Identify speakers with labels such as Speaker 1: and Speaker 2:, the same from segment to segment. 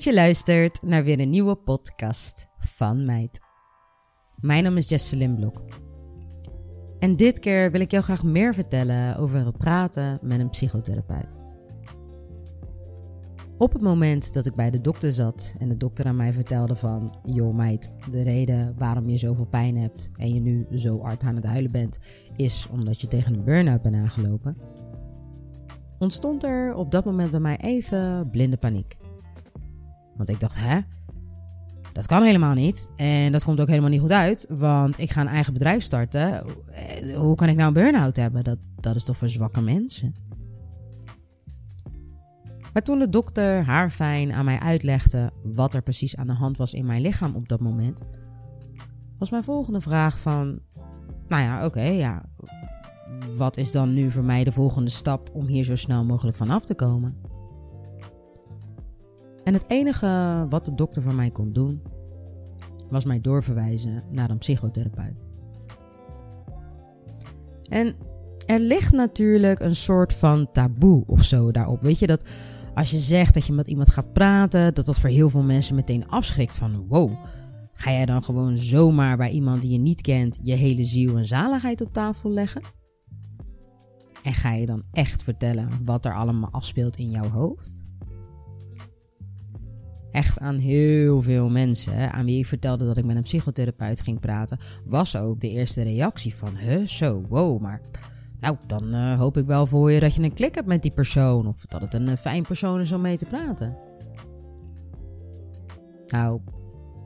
Speaker 1: Dat je luistert naar weer een nieuwe podcast van Meid. Mijn naam is Jesselyn Blok. En dit keer wil ik jou graag meer vertellen over het praten met een psychotherapeut. Op het moment dat ik bij de dokter zat en de dokter aan mij vertelde van... Joh meid, de reden waarom je zoveel pijn hebt en je nu zo hard aan het huilen bent... is omdat je tegen een burn-out bent aangelopen. Ontstond er op dat moment bij mij even blinde paniek. Want ik dacht, hè? Dat kan helemaal niet. En dat komt ook helemaal niet goed uit. Want ik ga een eigen bedrijf starten. Hoe kan ik nou een burn-out hebben? Dat, dat is toch voor zwakke mensen? Maar toen de dokter haar fijn aan mij uitlegde wat er precies aan de hand was in mijn lichaam op dat moment, was mijn volgende vraag van, nou ja, oké, ja, wat is dan nu voor mij de volgende stap om hier zo snel mogelijk vanaf te komen? En het enige wat de dokter voor mij kon doen, was mij doorverwijzen naar een psychotherapeut. En er ligt natuurlijk een soort van taboe of zo daarop. Weet je dat als je zegt dat je met iemand gaat praten, dat dat voor heel veel mensen meteen afschrikt van wow. Ga jij dan gewoon zomaar bij iemand die je niet kent je hele ziel en zaligheid op tafel leggen? En ga je dan echt vertellen wat er allemaal afspeelt in jouw hoofd? Echt aan heel veel mensen aan wie ik vertelde dat ik met een psychotherapeut ging praten, was ook de eerste reactie van, huh, zo, wow, maar nou, dan uh, hoop ik wel voor je dat je een klik hebt met die persoon. Of dat het een uh, fijn persoon is om mee te praten. Nou,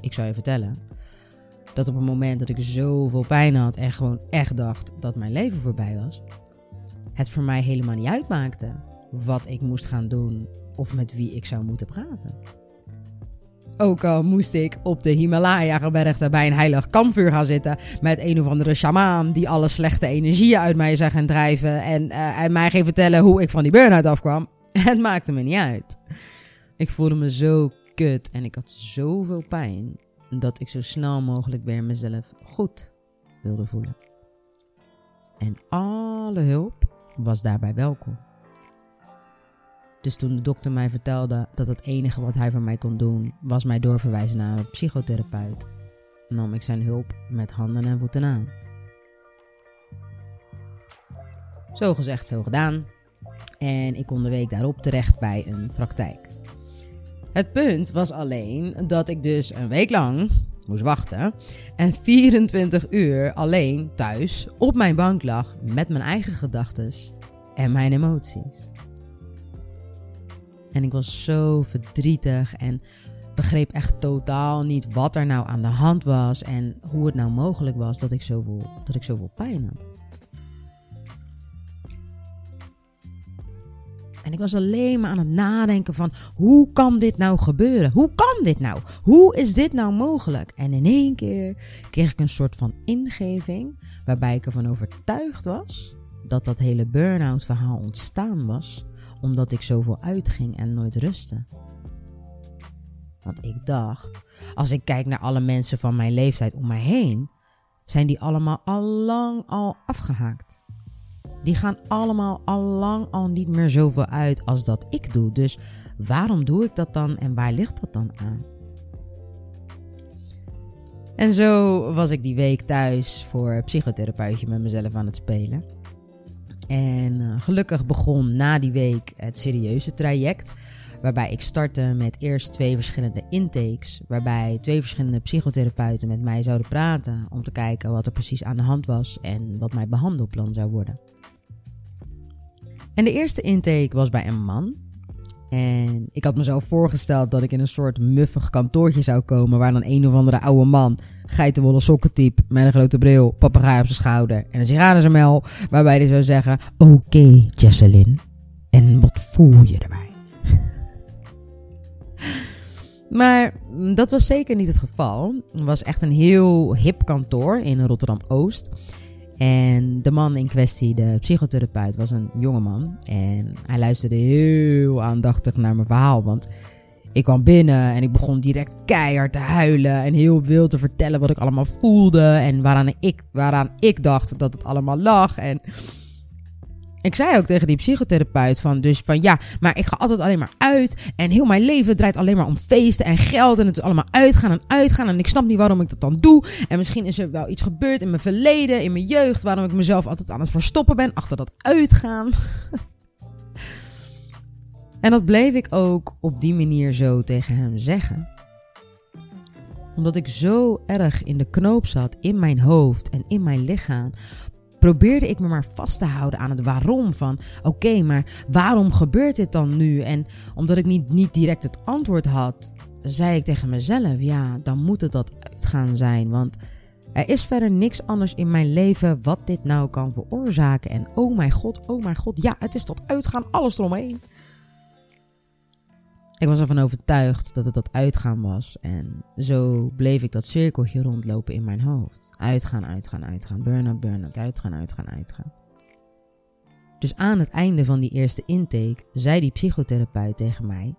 Speaker 1: ik zou je vertellen. Dat op het moment dat ik zoveel pijn had en gewoon echt dacht dat mijn leven voorbij was. Het voor mij helemaal niet uitmaakte wat ik moest gaan doen of met wie ik zou moeten praten. Ook al moest ik op de Himalaya-gebergte bij een heilig kampvuur gaan zitten met een of andere shamaan die alle slechte energieën uit mij zou gaan drijven en, uh, en mij ging vertellen hoe ik van die burn-out afkwam. Het maakte me niet uit. Ik voelde me zo kut en ik had zoveel pijn dat ik zo snel mogelijk weer mezelf goed wilde voelen. En alle hulp was daarbij welkom. Dus toen de dokter mij vertelde dat het enige wat hij voor mij kon doen was mij doorverwijzen naar een psychotherapeut, nam ik zijn hulp met handen en voeten aan. Zo gezegd, zo gedaan. En ik kon de week daarop terecht bij een praktijk. Het punt was alleen dat ik dus een week lang moest wachten en 24 uur alleen thuis op mijn bank lag met mijn eigen gedachten en mijn emoties. En ik was zo verdrietig en begreep echt totaal niet wat er nou aan de hand was en hoe het nou mogelijk was dat ik zoveel, dat ik zoveel pijn had. En ik was alleen maar aan het nadenken van hoe kan dit nou gebeuren? Hoe kan dit nou? Hoe is dit nou mogelijk? En in één keer kreeg ik een soort van ingeving waarbij ik ervan overtuigd was dat dat hele burn-out verhaal ontstaan was omdat ik zoveel uitging en nooit rustte. Want ik dacht, als ik kijk naar alle mensen van mijn leeftijd om mij heen, zijn die allemaal al lang al afgehaakt. Die gaan allemaal al lang al niet meer zoveel uit als dat ik doe. Dus waarom doe ik dat dan en waar ligt dat dan aan? En zo was ik die week thuis voor psychotherapeutje met mezelf aan het spelen. En uh, gelukkig begon na die week het serieuze traject. Waarbij ik startte met eerst twee verschillende intakes. Waarbij twee verschillende psychotherapeuten met mij zouden praten. Om te kijken wat er precies aan de hand was en wat mijn behandelplan zou worden. En de eerste intake was bij een man. En ik had mezelf voorgesteld dat ik in een soort muffig kantoortje zou komen. Waar dan een of andere oude man geitenwolle sokkentype met een grote bril, papegaai op zijn schouder en een sigaar. Waarbij hij zou zeggen: Oké, okay, en wat voel je erbij? maar dat was zeker niet het geval. Het was echt een heel hip kantoor in Rotterdam Oost. En de man in kwestie, de psychotherapeut, was een jonge man. En hij luisterde heel aandachtig naar mijn verhaal. Want ik kwam binnen en ik begon direct keihard te huilen en heel wild te vertellen wat ik allemaal voelde en waaraan ik, waaraan ik dacht dat het allemaal lag. En ik zei ook tegen die psychotherapeut van, dus van ja, maar ik ga altijd alleen maar uit. En heel mijn leven draait alleen maar om feesten en geld. En het is allemaal uitgaan en uitgaan. En ik snap niet waarom ik dat dan doe. En misschien is er wel iets gebeurd in mijn verleden, in mijn jeugd, waarom ik mezelf altijd aan het verstoppen ben achter dat uitgaan. en dat bleef ik ook op die manier zo tegen hem zeggen. Omdat ik zo erg in de knoop zat in mijn hoofd en in mijn lichaam probeerde ik me maar vast te houden aan het waarom van oké, maar waarom gebeurt dit dan nu? En omdat ik niet, niet direct het antwoord had, zei ik tegen mezelf, ja, dan moet het dat uitgaan zijn, want er is verder niks anders in mijn leven wat dit nou kan veroorzaken. En oh mijn god, oh mijn god, ja, het is tot uitgaan, alles eromheen. Ik was ervan overtuigd dat het dat uitgaan was. En zo bleef ik dat cirkeltje rondlopen in mijn hoofd. Uitgaan, uitgaan, uitgaan. Burn-out, burn-out. Uitgaan, uitgaan, uitgaan. Dus aan het einde van die eerste intake zei die psychotherapeut tegen mij: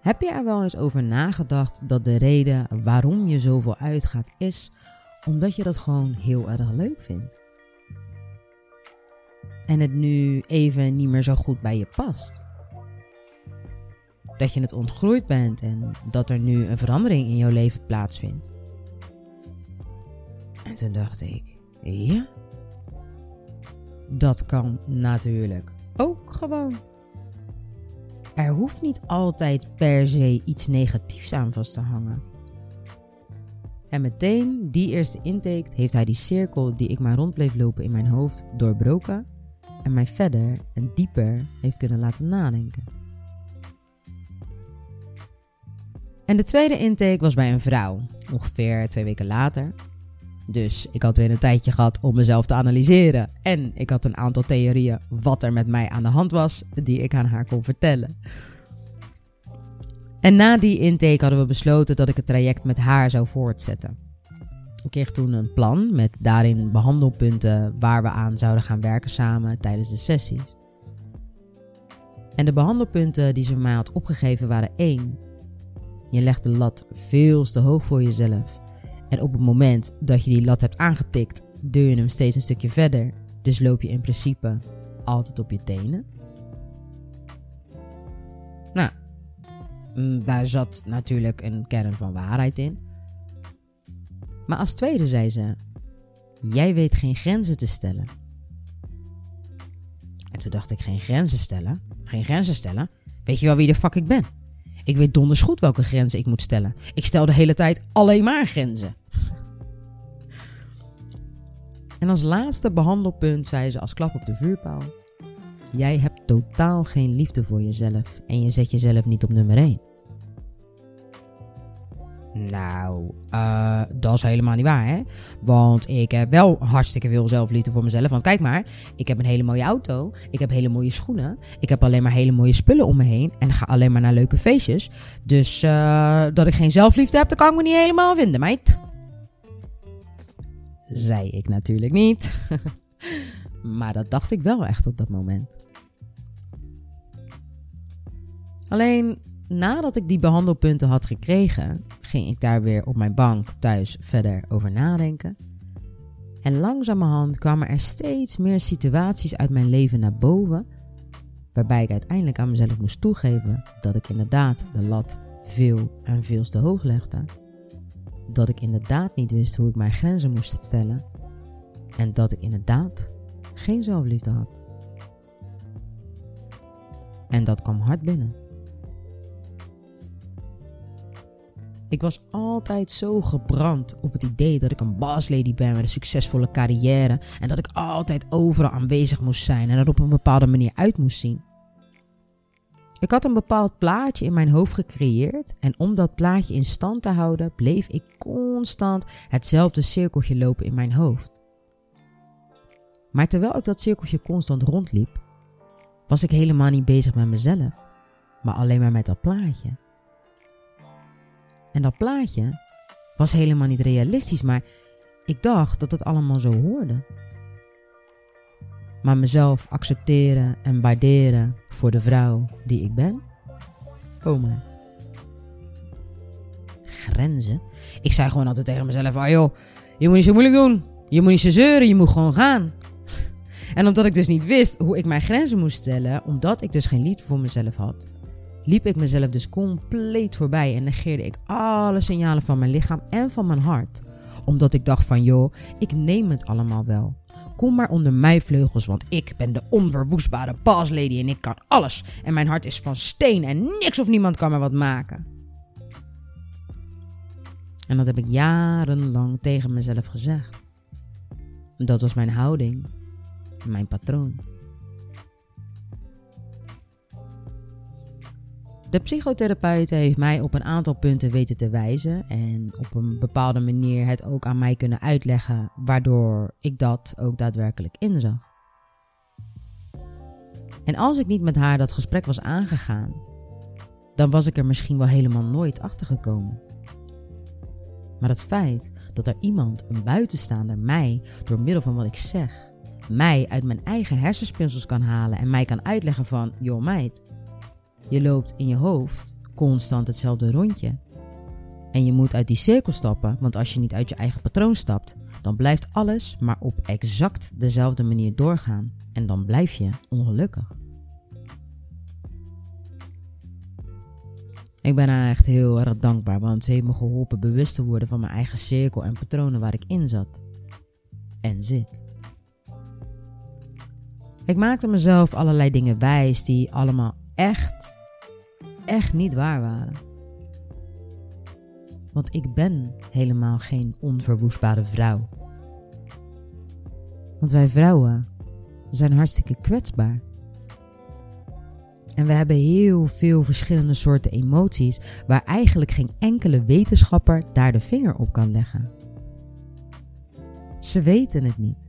Speaker 1: Heb je er wel eens over nagedacht dat de reden waarom je zoveel uitgaat is omdat je dat gewoon heel erg leuk vindt? En het nu even niet meer zo goed bij je past? Dat je het ontgroeid bent en dat er nu een verandering in jouw leven plaatsvindt. En toen dacht ik, ja, dat kan natuurlijk ook gewoon. Er hoeft niet altijd per se iets negatiefs aan vast te hangen. En meteen, die eerste intake, heeft hij die cirkel die ik maar rond bleef lopen in mijn hoofd doorbroken en mij verder en dieper heeft kunnen laten nadenken. En de tweede intake was bij een vrouw, ongeveer twee weken later. Dus ik had weer een tijdje gehad om mezelf te analyseren. En ik had een aantal theorieën wat er met mij aan de hand was, die ik aan haar kon vertellen. En na die intake hadden we besloten dat ik het traject met haar zou voortzetten. Ik kreeg toen een plan met daarin behandelpunten waar we aan zouden gaan werken samen tijdens de sessie. En de behandelpunten die ze voor mij had opgegeven waren één. Je legt de lat veel te hoog voor jezelf. En op het moment dat je die lat hebt aangetikt, duw je hem steeds een stukje verder. Dus loop je in principe altijd op je tenen. Nou, mm, daar zat natuurlijk een kern van waarheid in. Maar als tweede zei ze: Jij weet geen grenzen te stellen. En toen dacht ik: Geen grenzen stellen? Geen grenzen stellen? Weet je wel wie de fuck ik ben? Ik weet donders goed welke grenzen ik moet stellen. Ik stel de hele tijd alleen maar grenzen. En als laatste behandelpunt zei ze als klap op de vuurpaal: Jij hebt totaal geen liefde voor jezelf en je zet jezelf niet op nummer 1. Nou, uh, dat is helemaal niet waar, hè? Want ik heb wel hartstikke veel zelfliefde voor mezelf. Want kijk maar, ik heb een hele mooie auto. Ik heb hele mooie schoenen. Ik heb alleen maar hele mooie spullen om me heen. En ga alleen maar naar leuke feestjes. Dus uh, dat ik geen zelfliefde heb, dat kan ik me niet helemaal vinden, meid. Zei ik natuurlijk niet. maar dat dacht ik wel echt op dat moment. Alleen nadat ik die behandelpunten had gekregen, ging ik daar weer op mijn bank thuis verder over nadenken. En langzamerhand kwamen er steeds meer situaties uit mijn leven naar boven, waarbij ik uiteindelijk aan mezelf moest toegeven dat ik inderdaad de lat veel en veel te hoog legde. Dat ik inderdaad niet wist hoe ik mijn grenzen moest stellen. En dat ik inderdaad geen zelfliefde had. En dat kwam hard binnen. Ik was altijd zo gebrand op het idee dat ik een bosslady ben met een succesvolle carrière en dat ik altijd overal aanwezig moest zijn en er op een bepaalde manier uit moest zien. Ik had een bepaald plaatje in mijn hoofd gecreëerd en om dat plaatje in stand te houden bleef ik constant hetzelfde cirkeltje lopen in mijn hoofd. Maar terwijl ik dat cirkeltje constant rondliep, was ik helemaal niet bezig met mezelf, maar alleen maar met dat plaatje. En dat plaatje was helemaal niet realistisch, maar ik dacht dat het allemaal zo hoorde. Maar mezelf accepteren en waarderen voor de vrouw die ik ben? Man. Grenzen? Ik zei gewoon altijd tegen mezelf: oh joh, je moet niet zo moeilijk doen. Je moet niet zo zeuren, je moet gewoon gaan. En omdat ik dus niet wist hoe ik mijn grenzen moest stellen, omdat ik dus geen liefde voor mezelf had, liep ik mezelf dus compleet voorbij en negeerde ik alle signalen van mijn lichaam en van mijn hart. Omdat ik dacht van joh, ik neem het allemaal wel. Kom maar onder mijn vleugels, want ik ben de onverwoestbare boss lady en ik kan alles. En mijn hart is van steen en niks of niemand kan me wat maken. En dat heb ik jarenlang tegen mezelf gezegd. Dat was mijn houding, mijn patroon. De psychotherapeut heeft mij op een aantal punten weten te wijzen en op een bepaalde manier het ook aan mij kunnen uitleggen, waardoor ik dat ook daadwerkelijk inzag. En als ik niet met haar dat gesprek was aangegaan, dan was ik er misschien wel helemaal nooit achter gekomen. Maar het feit dat er iemand, een buitenstaander, mij door middel van wat ik zeg, mij uit mijn eigen hersenspinsels kan halen en mij kan uitleggen van, joh meid, je loopt in je hoofd constant hetzelfde rondje. En je moet uit die cirkel stappen, want als je niet uit je eigen patroon stapt, dan blijft alles maar op exact dezelfde manier doorgaan. En dan blijf je ongelukkig. Ik ben haar echt heel erg dankbaar, want ze heeft me geholpen bewust te worden van mijn eigen cirkel en patronen waar ik in zat. En zit. Ik maakte mezelf allerlei dingen wijs die allemaal echt, echt niet waar waren. Want ik ben helemaal geen onverwoestbare vrouw. Want wij vrouwen zijn hartstikke kwetsbaar. En we hebben heel veel verschillende soorten emoties waar eigenlijk geen enkele wetenschapper daar de vinger op kan leggen. Ze weten het niet.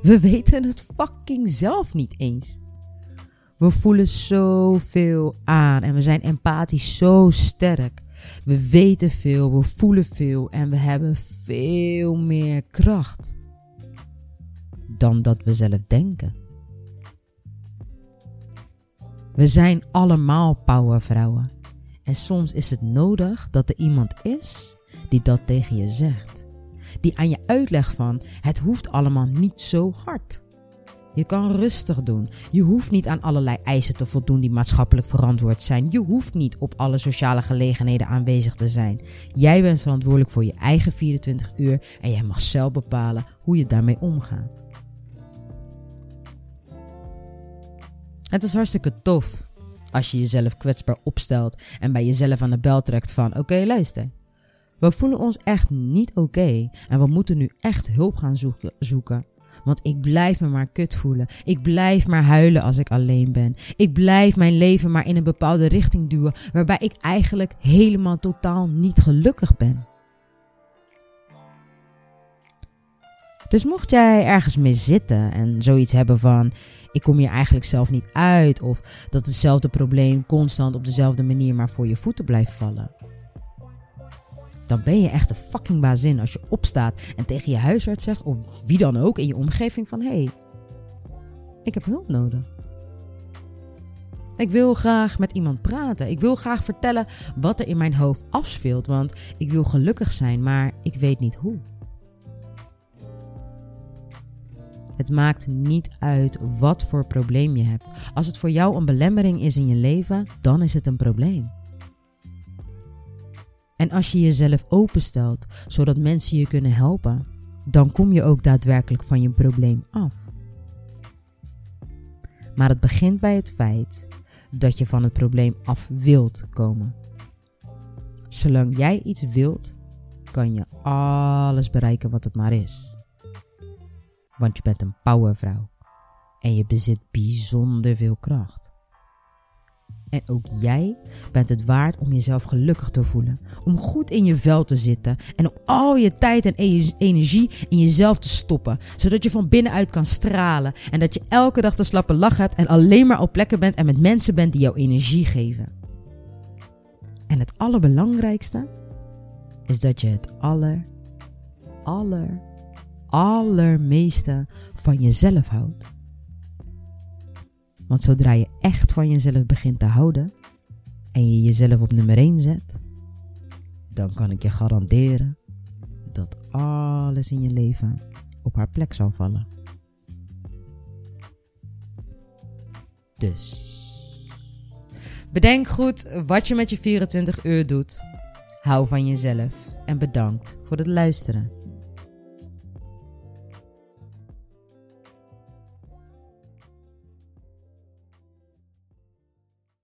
Speaker 1: We weten het fucking zelf niet eens. We voelen zoveel aan en we zijn empathisch zo sterk. We weten veel, we voelen veel en we hebben veel meer kracht dan dat we zelf denken. We zijn allemaal powervrouwen. En soms is het nodig dat er iemand is die dat tegen je zegt. Die aan je uitlegt van het hoeft allemaal niet zo hard. Je kan rustig doen. Je hoeft niet aan allerlei eisen te voldoen die maatschappelijk verantwoord zijn. Je hoeft niet op alle sociale gelegenheden aanwezig te zijn. Jij bent verantwoordelijk voor je eigen 24 uur en jij mag zelf bepalen hoe je daarmee omgaat. Het is hartstikke tof als je jezelf kwetsbaar opstelt en bij jezelf aan de bel trekt van oké luister. We voelen ons echt niet oké en we moeten nu echt hulp gaan zoeken. Want ik blijf me maar kut voelen. Ik blijf maar huilen als ik alleen ben. Ik blijf mijn leven maar in een bepaalde richting duwen waarbij ik eigenlijk helemaal totaal niet gelukkig ben. Dus mocht jij ergens mee zitten en zoiets hebben van ik kom hier eigenlijk zelf niet uit of dat hetzelfde probleem constant op dezelfde manier maar voor je voeten blijft vallen. Dan ben je echt een fucking bazin als je opstaat en tegen je huisarts zegt of wie dan ook in je omgeving van hé, hey, ik heb hulp nodig. Ik wil graag met iemand praten. Ik wil graag vertellen wat er in mijn hoofd afspeelt, want ik wil gelukkig zijn, maar ik weet niet hoe. Het maakt niet uit wat voor probleem je hebt. Als het voor jou een belemmering is in je leven, dan is het een probleem. En als je jezelf openstelt zodat mensen je kunnen helpen, dan kom je ook daadwerkelijk van je probleem af. Maar het begint bij het feit dat je van het probleem af wilt komen. Zolang jij iets wilt, kan je alles bereiken wat het maar is want je bent een powervrouw en je bezit bijzonder veel kracht. En ook jij bent het waard om jezelf gelukkig te voelen, om goed in je vel te zitten en om al je tijd en e- energie in jezelf te stoppen, zodat je van binnenuit kan stralen en dat je elke dag de slappe lach hebt en alleen maar op plekken bent en met mensen bent die jou energie geven. En het allerbelangrijkste is dat je het aller, aller, allermeeste van jezelf houdt. Want zodra je echt van jezelf begint te houden en je jezelf op nummer 1 zet, dan kan ik je garanderen dat alles in je leven op haar plek zal vallen. Dus bedenk goed wat je met je 24 uur doet. Hou van jezelf en bedankt voor het luisteren.